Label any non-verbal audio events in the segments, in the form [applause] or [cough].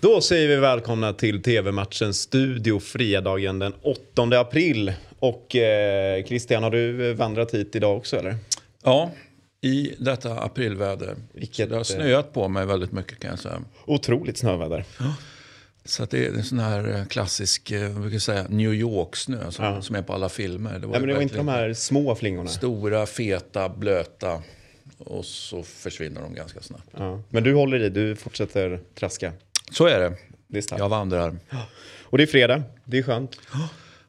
Då säger vi välkomna till TV-matchens studio fredagen den 8 april. Och eh, Christian, har du vandrat hit idag också eller? Ja, i detta aprilväder. Vilket, det har eh, snöat på mig väldigt mycket kan jag säga. Otroligt snöväder. Så att det är en sån här eh, klassisk, eh, vad brukar jag säga, New York-snö som, Ja. som är på alla filmer. Det var, Ja, men det var inte de här små flingorna. Stora, feta, blöta. Och så försvinner de ganska snabbt. Ja. Men du håller i, du fortsätter traska. Så är det. Det är starkt. Jag vandrar. Och det är fredag, det är skönt.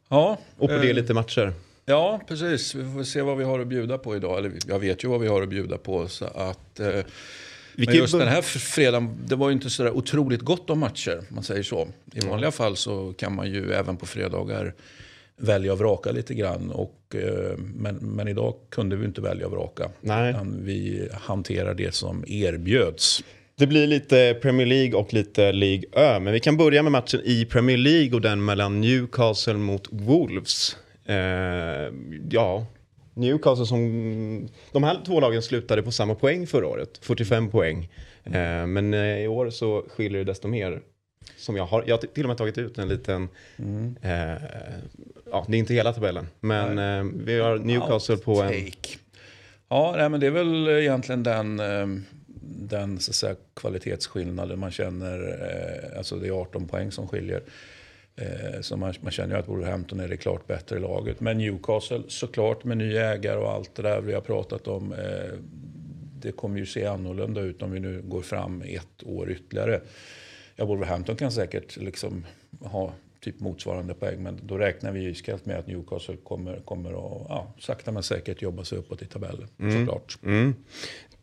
Ja, Och på det eh, lite matcher. Ja, precis. Vi får se vad vi har att bjuda på idag. Eller jag vet ju vad vi har att bjuda på. Så att, eh, men just den här fredagen, det var ju inte så där otroligt gott om matcher. Man säger så. I vanliga fall så kan man ju även på fredagar välja och vraka lite grann. Och, eh, men, men idag kunde vi inte välja och vraka. Nej. Utan vi hanterar det som erbjöds. Det blir lite Premier League och lite League Ö. Men vi kan börja med matchen i Premier League och den mellan Newcastle mot Wolves. Eh, ja, Newcastle som... De här två lagen slutade på samma poäng förra året, 45 poäng. Eh, men eh, i år så skiljer det desto mer. Som jag har, jag har till och med tagit ut en liten... Eh, ja, det är inte hela tabellen. Men eh, vi har Newcastle på en... Ja, nej, men det är väl egentligen den, eh, den så att säga, kvalitetsskillnaden man känner. eh, Alltså det är 18 poäng som skiljer. Eh, Så man, man känner ju att Wolverhampton är det klart bättre laget. Men Newcastle såklart med ny ägare och allt det där vi har pratat om. eh, Det kommer ju se annorlunda ut om vi nu går fram ett år ytterligare. Ja, Wolverhampton kan säkert liksom ha typ motsvarande poäng. Men då räknar vi ju iskallt med att Newcastle kommer, kommer att ja, sakta men säkert jobba sig uppåt i tabellen. Såklart. Mm.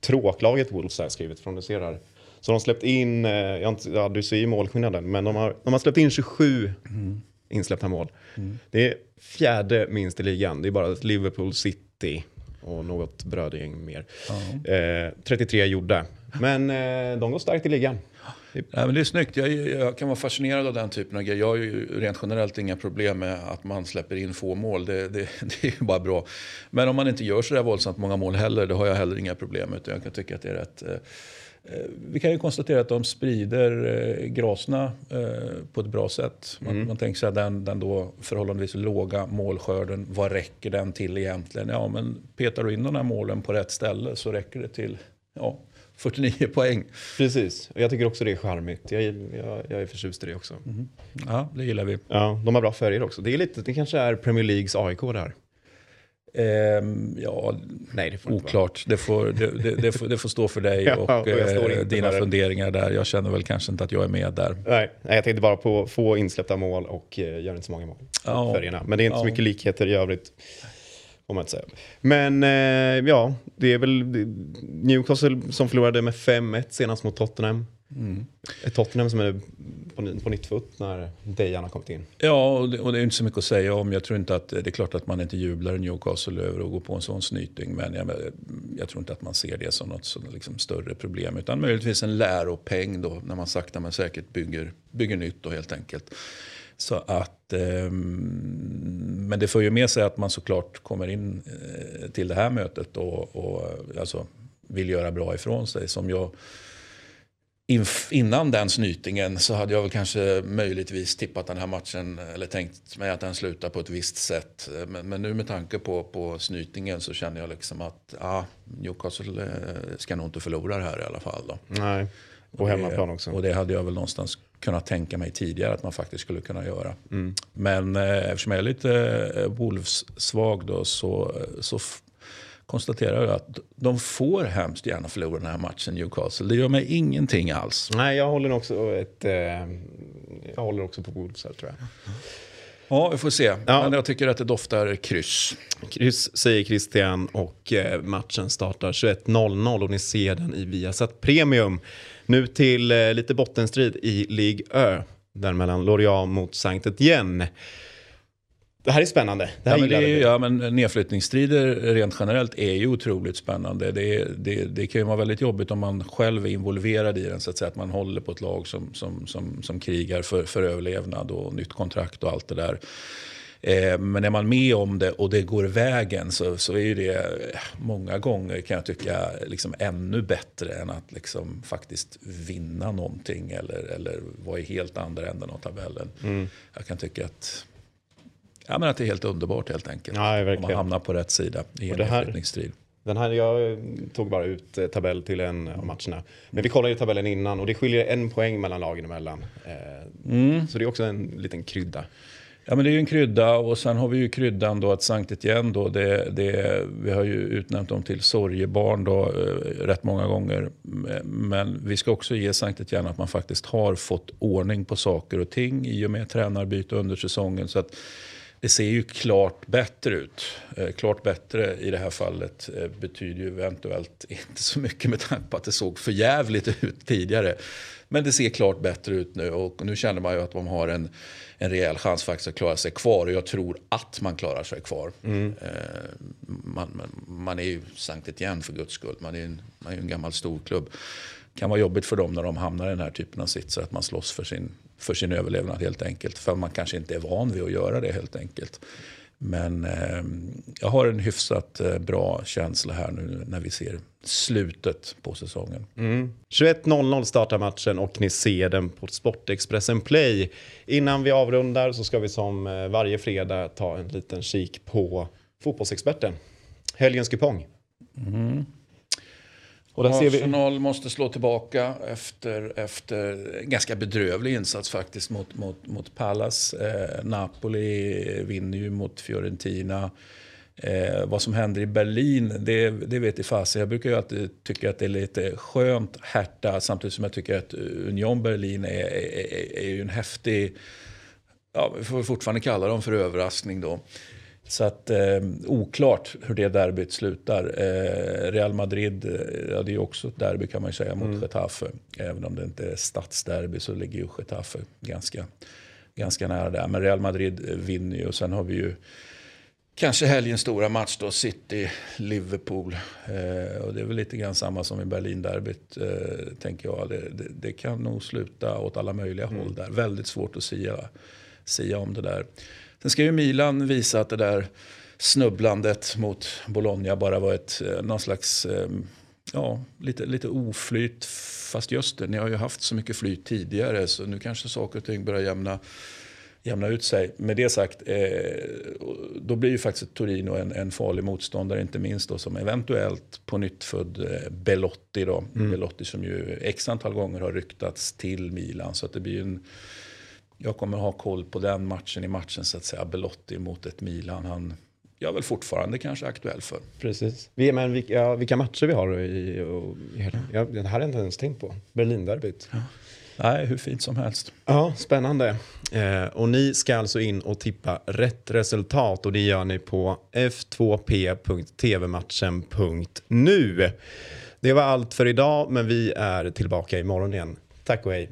Tråklaget Wolves jag skrivit från du ser här. Så de har släppt in, eh, jag har inte, ja, du ser ju målskillnaden, men de har, de har släppt in 27 insläppta mål. Det är fjärde minst i ligan. Det är bara Liverpool City och något brödgäng mer. Eh, 33 gjorda. Men eh, de går starkt i ligan. Nej, men det är snyggt. Jag, jag kan vara fascinerad av den typen av grejer. Jag har ju rent generellt inga problem med att man släpper in få mål. Det, det, [laughs] det är ju bara bra. Men om man inte gör så där våldsamt många mål heller, då har jag heller inga problem. Utan jag kan tycka att det är rätt... Eh, eh, vi kan ju konstatera att de sprider eh, graserna på ett bra sätt. Man, man tänker sig att den, den då förhållandevis låga målskörden, vad räcker den till egentligen? Ja, men petar du in de här målen på rätt ställe så räcker det till ja, 49 poäng. Precis, och jag tycker också det är charmigt. Jag, jag, jag är förtjust i det också. Ja, det gillar vi. Ja, de har bra färger också. Det, är lite, det kanske är Premier Leagues AIK där. Ehm, ja, Nej, det får oklart. Det får, det, det, får, det får stå för dig [laughs] Ja, och, och jag står eh, dina det. funderingar där. Jag känner väl kanske inte att jag är med där. Nej, jag tänkte bara på få insläppta mål och eh, gör inte så många mål. Ja. Färgerna. Men det är inte så Ja. mycket likheter i övrigt. Får man inte säga. Men eh, ja, det är väl det- Newcastle som förlorade med 5-1 senast mot Tottenham. Mm. Tottenham som är på, på nytt fot när Dejan har kommit in. Ja, och det, och det är inte så mycket att säga om. Jag tror inte att det är klart att man inte jublar i Newcastle över att gå på en sån snyting. Men jag, jag tror inte att man ser det som något så, liksom, större problem. Utan möjligtvis en läropeng då när man sakta men säkert bygger, bygger nytt då helt enkelt. Så att, ehm, men det får ju med sig att man såklart kommer in eh, till det här mötet och, och alltså, vill göra bra ifrån sig. Som jag inf- innan den snytingen så hade jag väl kanske möjligtvis tippat den här matchen eller tänkt mig att den slutar på ett visst sätt. Men, men nu med tanke på, på snytingen så känner jag liksom att ah, Newcastle eh, ska nog inte förlora det här i alla fall. Då. Nej, på hemmaplan också. Och det hade jag väl någonstans kunnat tänka mig tidigare att man faktiskt skulle kunna göra. Mm. Men eh, eftersom jag är lite eh, Wolves-svag då så, så f- konstaterar jag att de får hemskt gärna förlora den här matchen Newcastle. Det gör mig ingenting alls. Nej, jag håller också ett... Eh, jag håller också på Wolves här tror jag. Ja, vi får se. Ja. Men jag tycker att det doftar kryss. Kryss säger Christian och eh, matchen startar 21.00 och ni ser den i Viasat Premium. Nu till eh, lite bottenstrid i Ligue Ö. Där mellan Lorient mot Saint Etienne. Det här är spännande. Det här Ja men, det är, ja, men nedflyttningsstrider rent generellt är ju otroligt spännande. Det, är- det, det kan ju vara väldigt jobbigt om man själv är involverad i den. Så att, säga, att man håller på ett lag som, som, som, som krigar för, för överlevnad och nytt kontrakt och allt det där. Eh, men är man med om det och det går vägen så, så är det eh, många gånger kan jag tycka liksom ännu bättre än att liksom faktiskt vinna någonting eller, eller vara i helt andra änden av tabellen. Mm. Jag kan tycka att Ja, men att det är helt underbart helt enkelt. Ja, om man hamnar på rätt sida i en nedflyttningsstrid. Den här, jag tog bara ut eh, tabell till en av matcherna. Men vi kollade ju tabellen innan och det skiljer en poäng mellan lagen emellan. Eh, mm. Så det är också en liten krydda. Ja men det är ju en krydda och sen har vi ju kryddan då att Sankt Etienne då, det, det, vi har ju utnämnt dem till sorgebarn då eh, rätt många gånger. Men vi ska också ge Sankt Etienne att man faktiskt har fått ordning på saker och ting i och med tränarbyte under säsongen. Så att det ser ju klart bättre ut. Eh, klart bättre i det här fallet eh, betyder ju eventuellt [laughs] inte så mycket med tanke på att det såg för jävligt ut tidigare. Men det ser klart bättre ut nu och nu känner man ju att de har en, en rejäl chans faktiskt att klara sig kvar. Och jag tror att man klarar sig kvar. Mm. Eh, man, man, man, är ju Sankt Etienne för guds skull. Man är ju en, man är en gammal storklubb. Kan vara jobbigt för dem när de hamnar i den här typen av sitsar. Att man slåss för sin för sin överlevnad helt enkelt. För man kanske inte är van vid att göra det helt enkelt. Men eh, jag har en hyfsat eh, bra känsla här nu när vi ser slutet på säsongen. Mm. 21.00 startar matchen och ni ser den på Sportexpressen Play. Innan vi avrundar så ska vi som eh, varje fredag ta en liten kik på Fotbollsexperten. Helgens kupong. Mm. Och där Arsenal vi... måste slå tillbaka efter, efter en ganska bedrövlig insats faktiskt mot, mot, mot Palace. Eh, Napoli vinner ju mot Fiorentina. Eh, vad som händer i Berlin, det, det vet i fasen. Jag brukar ju alltid tycka att det är lite skönt Hertha samtidigt som jag tycker att Union Berlin är, är, är ju en häftig, ja, vi får fortfarande kalla dem för överraskning då. Så att eh, oklart hur det derbyt slutar. Eh, Real Madrid, eh, ja, det är också ett derby kan man säga mot mm. Getafe. Även om det inte är stadsderby så ligger ju Getafe ganska, ganska nära där. Men Real Madrid vinner ju och sen har vi ju kanske helgens stora match då, City-Liverpool. Eh, och det är väl lite grann samma som i Berlin-derbyt, eh, tänker jag. Det, det, det, kan nog sluta åt alla möjliga mm. håll där. Väldigt svårt att sia, sia om det där. Sen ska ju Milan visa att det där snubblandet mot Bologna bara var ett, eh, någon slags eh, ja, lite, lite oflyt. Fast just det, ni har ju haft så mycket flyt tidigare så nu kanske saker och ting börjar jämna, jämna ut sig. Med det sagt, eh, då blir ju faktiskt Torino en, en farlig motståndare, inte minst då som eventuellt på nytt född eh, Belotti. Då. Mm. Belotti som ju x antal gånger har ryktats till Milan. Så att det blir en jag kommer ha koll på den matchen i matchen så att säga. Belotti mot ett Milan. Han jag är väl fortfarande kanske aktuell för. Precis. Men vilka, vilka matcher vi har i, och, ja, det här har jag inte ens tänkt på. Berlinderbyt. Ja. Nej, hur fint som helst. Ja, spännande. Eh, och ni ska alltså in och tippa rätt resultat och det gör ni på f2p.tvmatchen.nu. Det var allt för idag, men vi är tillbaka imorgon igen. Tack och hej.